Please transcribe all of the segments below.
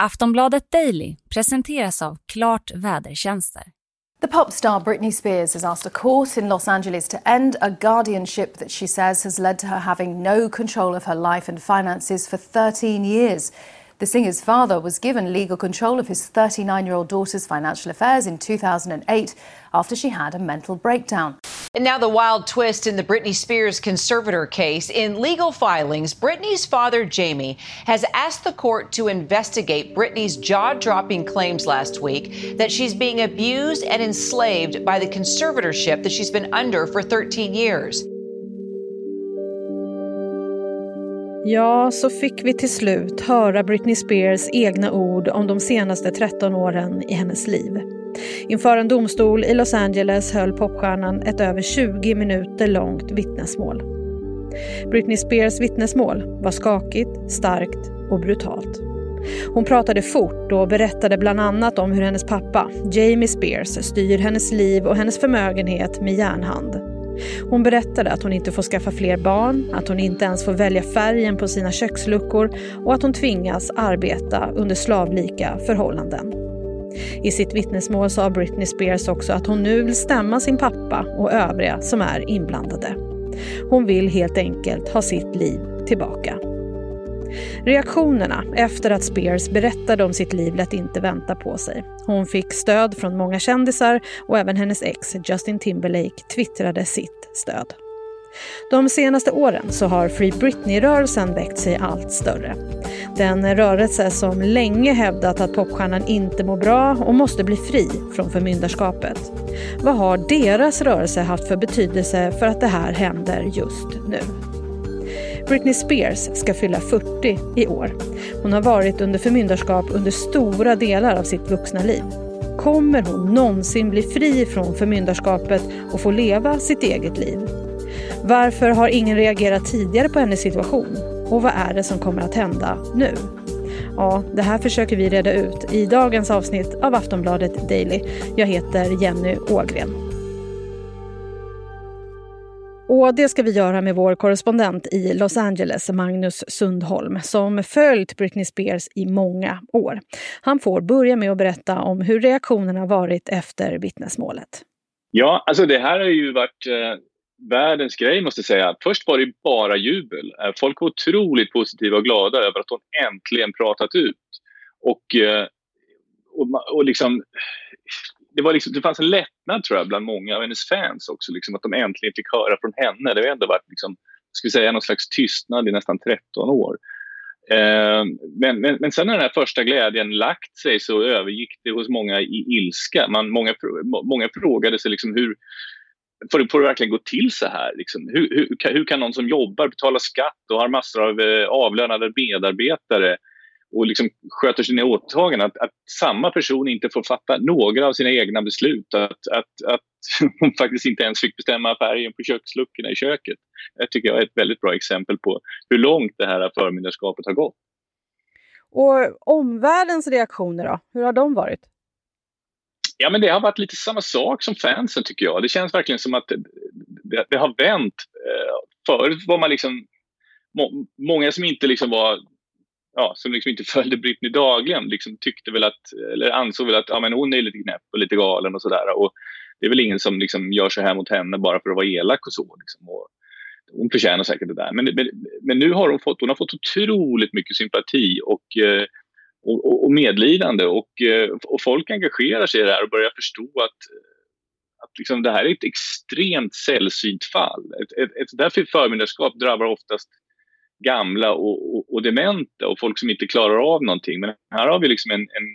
Aftonbladet Daily presenteras av Klart Vädertjänster. The pop star Britney Spears has asked a court in Los Angeles to end a guardianship that she says has led to her having no control of her life and finances for 13 years. The singer's father was given legal control of his 39 year old daughter's financial affairs in 2008 after she had a mental breakdown. And now the wild twist in the Britney Spears conservator case. In legal filings, Britney's father, Jamie, has asked the court to investigate Britney's jaw dropping claims last week that she's being abused and enslaved by the conservatorship that she's been under for 13 years. Ja, så fick vi till slut höra Britney Spears egna ord om de senaste 13 åren i hennes liv. Inför en domstol i Los Angeles höll popstjärnan ett över 20 minuter långt vittnesmål. Britney Spears vittnesmål var skakigt, starkt och brutalt. Hon pratade fort och berättade bland annat om hur hennes pappa, Jamie Spears, styr hennes liv och hennes förmögenhet med järnhand. Hon berättade att hon inte får skaffa fler barn, att hon inte ens får välja färgen på sina köksluckor och att hon tvingas arbeta under slavlika förhållanden. I sitt vittnesmål sa Britney Spears också att hon nu vill stämma sin pappa och övriga som är inblandade. Hon vill helt enkelt ha sitt liv tillbaka. Reaktionerna efter att Spears berättade om sitt liv lät inte vänta på sig. Hon fick stöd från många kändisar och även hennes ex Justin Timberlake twittrade sitt stöd. De senaste åren så har Free Britney-rörelsen växt sig allt större. Den rörelse som länge hävdat att popstjärnan inte mår bra och måste bli fri från förmyndarskapet. Vad har deras rörelse haft för betydelse för att det här händer just nu? Britney Spears ska fylla 40 i år. Hon har varit under förmyndarskap under stora delar av sitt vuxna liv. Kommer hon någonsin bli fri från förmyndarskapet och få leva sitt eget liv? Varför har ingen reagerat tidigare på hennes situation? Och vad är det som kommer att hända nu? Ja, det här försöker vi reda ut i dagens avsnitt av Aftonbladet Daily. Jag heter Jenny Ågren. Och det ska vi göra med vår korrespondent i Los Angeles, Magnus Sundholm, som följt Britney Spears i många år. Han får börja med att berätta om hur reaktionerna varit efter vittnesmålet. Ja, alltså det här har ju varit eh, världens grej måste jag säga. Först var det bara jubel. Eh, folk var otroligt positiva och glada över att hon äntligen pratat ut. Och, eh, och, och liksom det, var liksom, det fanns en lättnad tror jag bland många av hennes fans också, liksom, att de äntligen fick höra från henne. Det har ändå varit liksom, ska säga, någon slags tystnad i nästan 13 år. Eh, men, men, men sen när den här första glädjen lagt sig så övergick det hos många i ilska. Man, många, många frågade sig liksom hur får det, får det verkligen gå till så här? Liksom? Hur, hur, hur, kan någon som jobbar, betala skatt och har massor av eh, avlönade medarbetare och liksom sköter sina åtaganden, att, att samma person inte får fatta några av sina egna beslut. Att, att, att hon faktiskt inte ens fick bestämma färgen på köksluckorna i köket. Det tycker jag är ett väldigt bra exempel på hur långt det här förmyndarskapet har gått. Och omvärldens reaktioner då? Hur har de varit? Ja, men det har varit lite samma sak som fansen tycker jag. Det känns verkligen som att det, det, det har vänt. Eh, förut var man liksom må, många som inte liksom var ja, som liksom inte följde Britney dagligen liksom tyckte väl att, eller ansåg väl att ja, men hon är lite knäpp och lite galen och sådär. det är väl ingen som liksom gör så här mot henne bara för att vara elak och så. Liksom. Och hon förtjänar säkert det där. Men, men, men, nu har hon fått, hon har fått otroligt mycket sympati och, eh, och, medlidande och, eh, och folk engagerar sig i det här och börjar förstå att eh, att liksom det här är ett extremt sällsynt fall. Ett, ett, ett därför förmyndarskap drabbar oftast gamla och, och, och, dementa och folk som inte klarar av någonting. Men här har vi liksom en, en,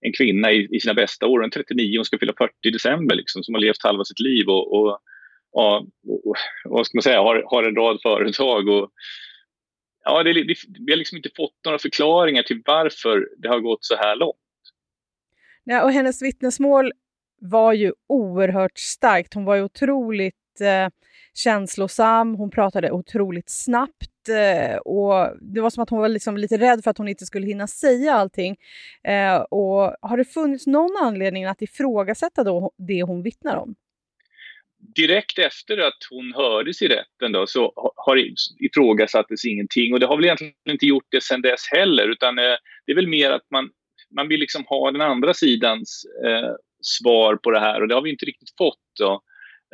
en kvinna i, i, sina bästa år, en 39, hon ska fylla 40 i december, liksom, som har levt halva sitt liv och, och, och, och vad ska man säga, har, har en rad företag. Och, ja, det, det, vi har liksom inte fått några förklaringar till varför det har gått så här långt. Ja, och hennes vittnesmål var ju oerhört starkt. Hon var ju otroligt eh, känslosam, hon pratade otroligt snabbt Eh, och det var som att hon var liksom lite rädd för att hon inte skulle hinna säga allting. Eh, och har det funnits någon anledning att ifrågasätta då det hon vittnar om? Direkt efter att hon hördes i rätten då, så har ifrågasattes ingenting. Och det har väl egentligen inte gjort det sen dess heller, utan eh, det är väl mer att man, man vill liksom ha den andra sidans eh, svar på det här och det har vi inte riktigt fått. Då.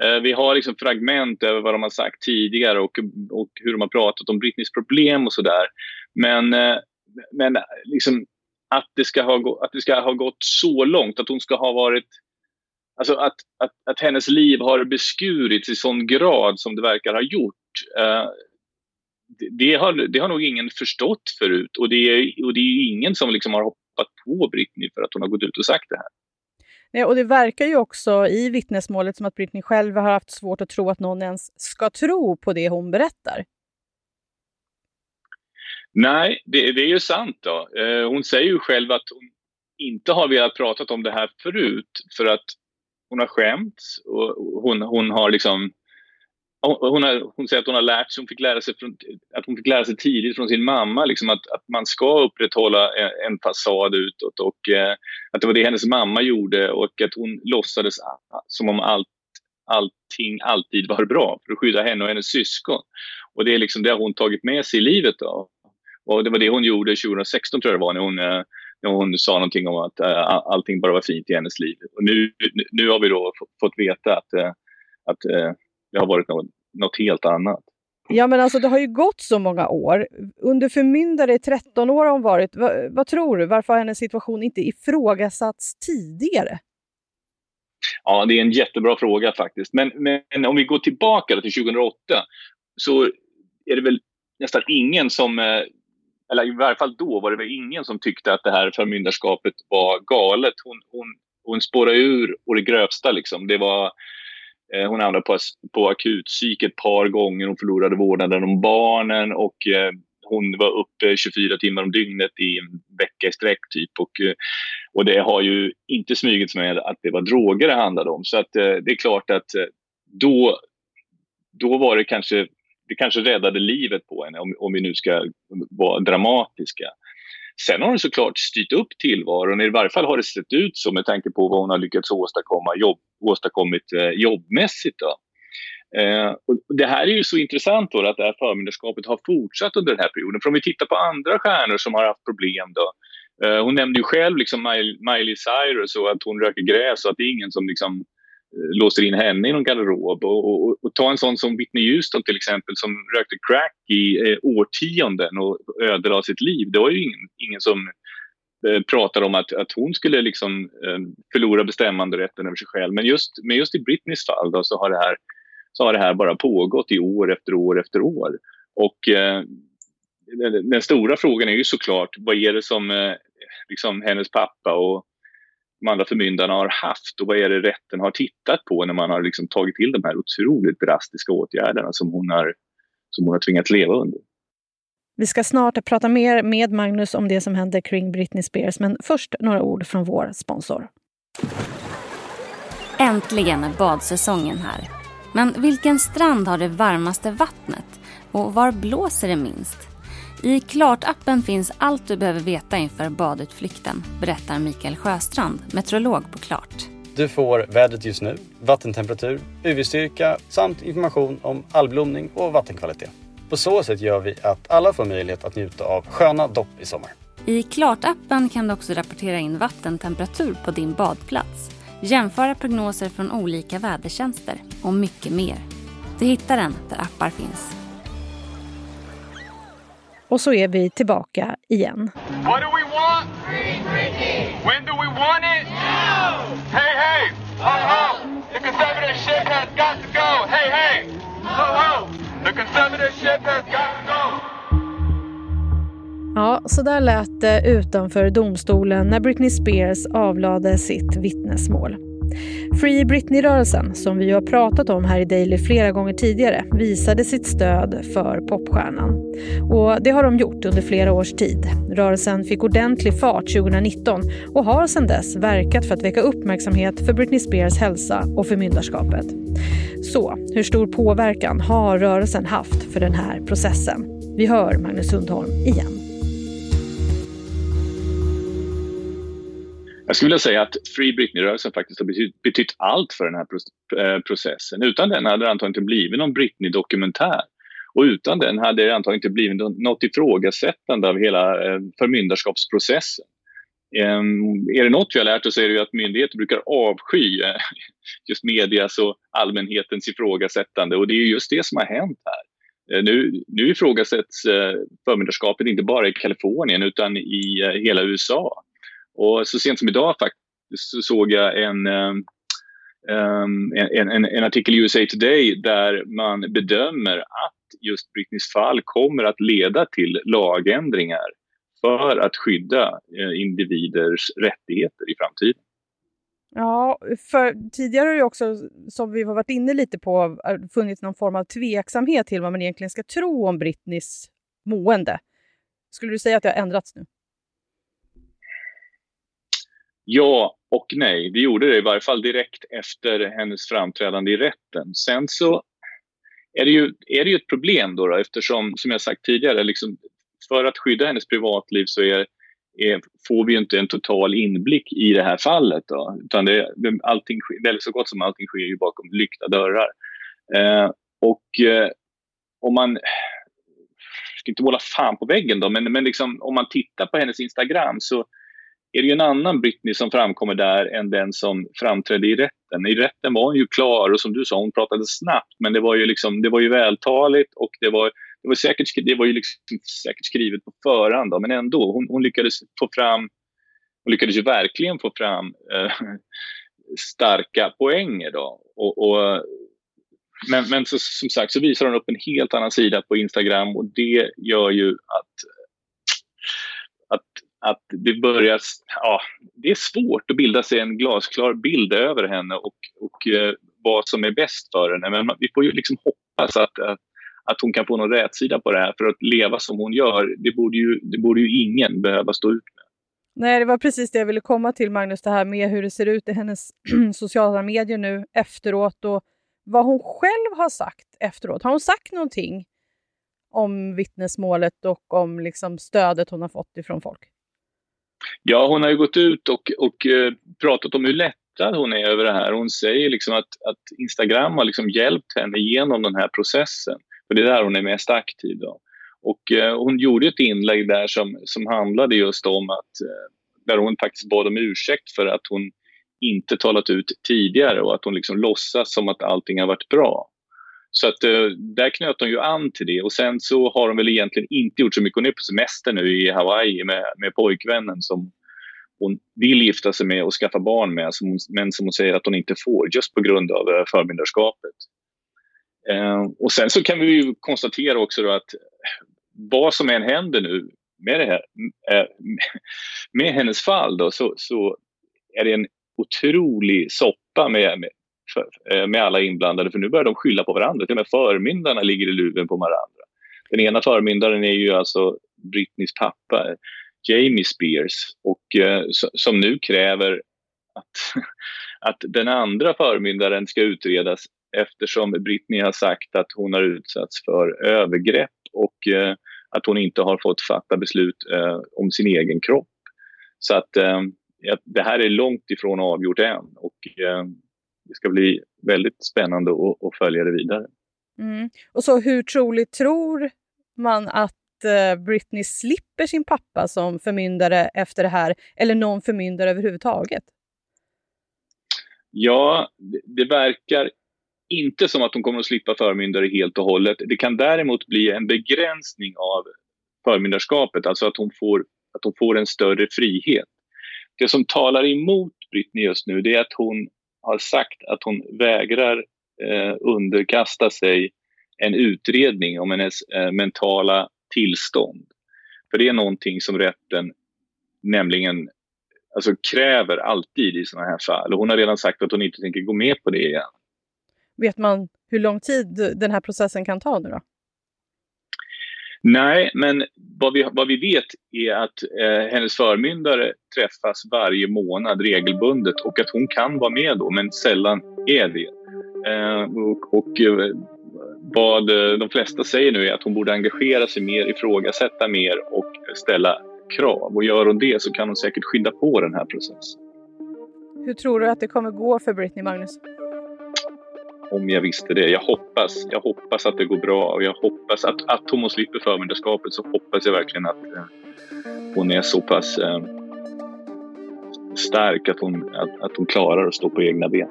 Eh, vi har liksom fragment över vad de har sagt tidigare och, och hur de har pratat om Britneys problem och sådär. Men, eh, men liksom att, det ska ha, att det ska ha gått så långt, att hon ska ha varit Alltså att, att, att hennes liv har beskurits i sån grad som det verkar ha gjort. Eh, det, har, det har nog ingen förstått förut och det är, och det är ingen som liksom har hoppat på Britney för att hon har gått ut och sagt det här. Nej, och det verkar ju också i vittnesmålet som att Britney själv har haft svårt att tro att någon ens ska tro på det hon berättar. Nej, det, det är ju sant. Då. Eh, hon säger ju själv att hon inte har velat prata om det här förut för att hon har skämts och hon, hon har liksom hon, har, hon säger att hon har lärt sig, hon fick lära sig från, att hon fick lära sig tidigt från sin mamma liksom att, att man ska upprätthålla en, en fasad utåt och eh, att det var det hennes mamma gjorde och att hon låtsades som om allt, allting alltid var bra för att skydda henne och hennes syskon. Och det är liksom det hon tagit med sig i livet. Då. Och det var det hon gjorde 2016 tror jag det var när hon eh, hon sa någonting om att äh, allting bara var fint i hennes liv. Och nu, nu har vi då fått veta att, äh, att äh, det har varit något, något helt annat. Ja, men alltså det har ju gått så många år. Under förmyndare i 13 år har hon varit. Va, vad tror du? Varför har hennes situation inte ifrågasatts tidigare? Ja, det är en jättebra fråga faktiskt. Men, men om vi går tillbaka till 2008 så är det väl nästan ingen som eller i varje fall då var det väl ingen som tyckte att det här förmyndarskapet var galet. Hon, hon, hon spårade ur och det grövsta liksom. Det var, eh, hon hamnade på, på akutpsyk ett par gånger, hon förlorade vårdnaden om barnen och eh, hon var uppe 24 timmar om dygnet i en vecka i sträck typ. Och, eh, och det har ju inte smugits med att det var droger det handlade om. Så att eh, det är klart att eh, då, då var det kanske det kanske räddade livet på henne om, om vi nu ska vara dramatiska. Sen har hon såklart styrt upp tillvaron, i varje fall har det sett ut så med tanke på vad hon har lyckats åstadkomma jobb, åstadkommit eh, jobbmässigt. Då. Eh, och det här är ju så intressant då att det här förmyndarskapet har fortsatt under den här perioden. För om vi tittar på andra stjärnor som har haft problem då. Eh, hon nämnde ju själv liksom Miley Cyrus och att hon röker gräs och att det är ingen som liksom Eh, Eh, låser in henne i någon garderob. Och, och, och, ta en sån som Whitney Houston till exempel som rökte crack i eh, årtionden och ödelade sitt liv. Det var ju ingen, ingen som eh, pratade om att, att hon skulle liksom, eh, förlora bestämmanderätten över sig själv. Men just, men just i Britneys fall då, så, har det här, så har det här bara pågått i år efter år efter år. Och eh, den, den, stora frågan är ju såklart vad är det som eh, liksom hennes pappa och de andra förmyndarna har haft och vad är det rätten har tittat på när man har liksom tagit till de här otroligt drastiska åtgärderna som hon har, som hon har tvingats leva under. Vi ska snart prata mer med Magnus om det som händer kring Britney Spears, men först några ord från vår sponsor. Äntligen är badsäsongen här. Men vilken strand har det varmaste vattnet? Och var blåser det minst? I Klart-appen finns allt du behöver veta inför badutflykten, berättar Mikael Sjöstrand, meteorolog på Klart. Du får vädret just nu, vattentemperatur, UV-styrka samt information om algblomning och vattenkvalitet. På så sätt gör vi att alla får möjlighet att njuta av sköna dopp i sommar. I Klart-appen kan du också rapportera in vattentemperatur på din badplats, jämföra prognoser från olika vädertjänster och mycket mer. Du hittar den där appar finns. Och så är vi tillbaka igen. What do we want? Free Britney! When do we want it? Now! Hey, hey! Ho, ho! The conservatorship has got to go! Hey, hey! Ho, ho! The conservatorship has got to go! Ja, så där lät det utanför domstolen när Britney Spears avlade sitt vittnesmål. Free Britney-rörelsen, som vi har pratat om här i Daily flera gånger tidigare, visade sitt stöd för popstjärnan. Och det har de gjort under flera års tid. Rörelsen fick ordentlig fart 2019 och har sedan dess verkat för att väcka uppmärksamhet för Britney Spears hälsa och förmyndarskapet. Så, hur stor påverkan har rörelsen haft för den här processen? Vi hör Magnus Sundholm igen. Jag skulle vilja säga att Free Britney-rörelsen faktiskt har betytt, betytt allt för den här eh, processen. Utan den hade det antagligen inte blivit någon Britney-dokumentär. Och utan den hade det antagligen inte blivit något ifrågasättande av hela eh, förmyndarskapsprocessen. Ehm, är det något vi har lärt oss är det att myndigheter brukar avsky eh, just medias och allmänhetens ifrågasättande och det är just det som har hänt här. Nu, nu ifrågasätts förmyndarskapet inte bara i Kalifornien utan i hela USA. Och så sent som idag faktiskt så såg jag en, um, en, en, en, artikel i USA Today där man bedömer att just Britneys fall kommer att leda till lagändringar för att skydda eh, individers rättigheter i framtiden. Ja, för tidigare har det också, som vi har varit inne lite på, eh, funnits någon form av tveksamhet till vad man egentligen ska tro om Britneys mående. Skulle du säga att det har ändrats nu? Ja och nej. Det gjorde det i varje fall direkt efter hennes framträdande i rätten. Sen så är det ju, är det ju ett problem då, då eftersom, som jag sagt tidigare, liksom, för att skydda hennes privatliv så är, är, får vi inte en total inblick i det här fallet. Då, utan det, allting, väldigt så gott som allting sker ju bakom lyckta dörrar. Eh, och eh, om man jag ska inte måla fan på väggen då, men, men liksom, om man tittar på hennes Instagram så är det ju en annan Britney som framkommer där än den som framträdde i rätten. I rätten var hon ju klar och som du sa, hon pratade snabbt men det var ju, liksom, det var ju vältaligt och det var, det var, säkert, det var ju liksom säkert skrivet på förhand då, men ändå, hon, hon, lyckades få fram hon lyckades ju verkligen få fram eh, starka poänger. Då. Och, och men, men så, som sagt så visar hon upp en helt annan sida på Instagram och det gör ju att, att att det börjar, ja, det är svårt att bilda sig en glasklar bild över henne och, och eh, vad som är bäst för henne. Men vi får ju liksom hoppas att, att, att hon kan få någon rätsida på det här för att leva som hon gör, det borde ju, det borde ju ingen behöva stå ut med. Nej, det var precis det jag ville komma till Magnus, det här med hur det ser ut i hennes sociala medier nu efteråt och vad hon själv har sagt efteråt. Har hon sagt någonting om vittnesmålet och om liksom stödet hon har fått ifrån folk? Ja, hon har ju gått ut och, och eh, pratat om hur lättad hon är över det här. Hon säger liksom att, att Instagram har liksom hjälpt henne genom den här processen. För det är där hon är mest aktiv. Då. Och eh, hon gjorde ett inlägg där som, som handlade just om att eh, där hon faktiskt bad om ursäkt för att hon inte talat ut tidigare och att hon liksom låtsas som att allting har varit bra. Så att eh, där knöt hon ju an till det och sen så har hon väl egentligen inte gjort så mycket. Hon är på semester nu i Hawaii med, med pojkvännen som hon vill gifta sig med och skaffa barn med som hon, men som hon säger att hon inte får just på grund av eh, förmyndarskapet. Eh, och sen så kan vi ju konstatera också att vad som än händer nu med, det här, eh, med hennes fall då, så, så är det en otrolig soppa med, med för, eh, med alla inblandade för nu börjar de skylla på varandra. Till och med förmyndarna ligger i luven på varandra. Den ena förmyndaren är ju alltså Britneys pappa, Jamie Spears, och, eh, som nu kräver att, att den andra förmyndaren ska utredas eftersom Britney har sagt att hon har utsatts för övergrepp och eh, att hon inte har fått fatta beslut eh, om sin egen kropp. Så att eh, det här är långt ifrån avgjort än. Och, eh, det ska bli väldigt spännande att, att följa det vidare. Mm. Och så hur troligt tror man att eh, Britney slipper sin pappa som förmyndare efter det här, eller någon förmyndare överhuvudtaget? Ja, det, verkar inte som att hon kommer att slippa förmyndare helt och hållet. Det kan däremot bli en begränsning av förmyndarskapet, alltså att hon får, att hon får en större frihet. Det som talar emot Britney just nu det är att hon har sagt att hon vägrar eh, underkasta sig en utredning om hennes eh, mentala tillstånd. För det är någonting som rätten nämligen alltså, kräver alltid i sådana här fall. Och hon har redan sagt att hon inte tänker gå med på det igen. Vet man hur lång tid den här processen kan ta nu då? Nej, men vad vi, vad vi vet är att eh, hennes förmyndare träffas varje månad regelbundet och att hon kan vara med då, men sällan är det. Eh, och, och eh, vad eh, de flesta säger nu är att hon borde engagera sig mer, ifrågasätta mer och ställa krav. Och gör hon det så kan hon säkert skynda på den här processen. Hur tror du att det kommer gå för Britney, Magnus? Om jag visste det. Jag hoppas, jag hoppas att det går bra och jag hoppas att, att hon slipper förmyndarskapet så hoppas jag verkligen att eh, hon är så pass eh, stark att hon, att, att hon klarar att stå på egna ben.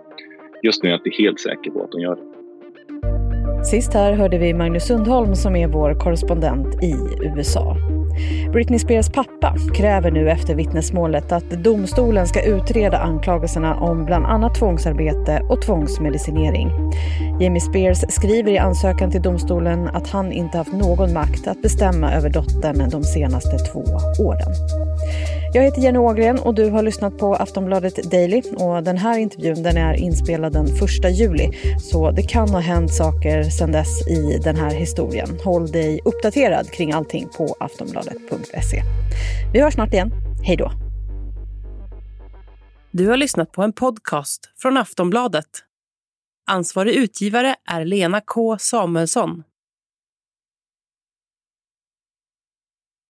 Just nu är jag inte helt säker på att hon gör det. Sist här hörde vi Magnus Sundholm som är vår korrespondent i USA. Britney Spears pappa kräver nu efter vittnesmålet att domstolen ska utreda anklagelserna om bland annat tvångsarbete och tvångsmedicinering. Jamie Spears skriver i ansökan till domstolen att han inte haft någon makt att bestämma över dottern de senaste två åren. Jag heter Jenny Ågren och du har lyssnat på Aftonbladet Daily. Och den här intervjun den är inspelad den 1 juli, så det kan ha hänt saker sedan dess i den här historien. Håll dig uppdaterad kring allting på Aftonbladet aftonbladet.se. Vi hörs snart igen. Hej då! Du har lyssnat på en podcast från Aftonbladet. Ansvarig utgivare är Lena K Samuelsson.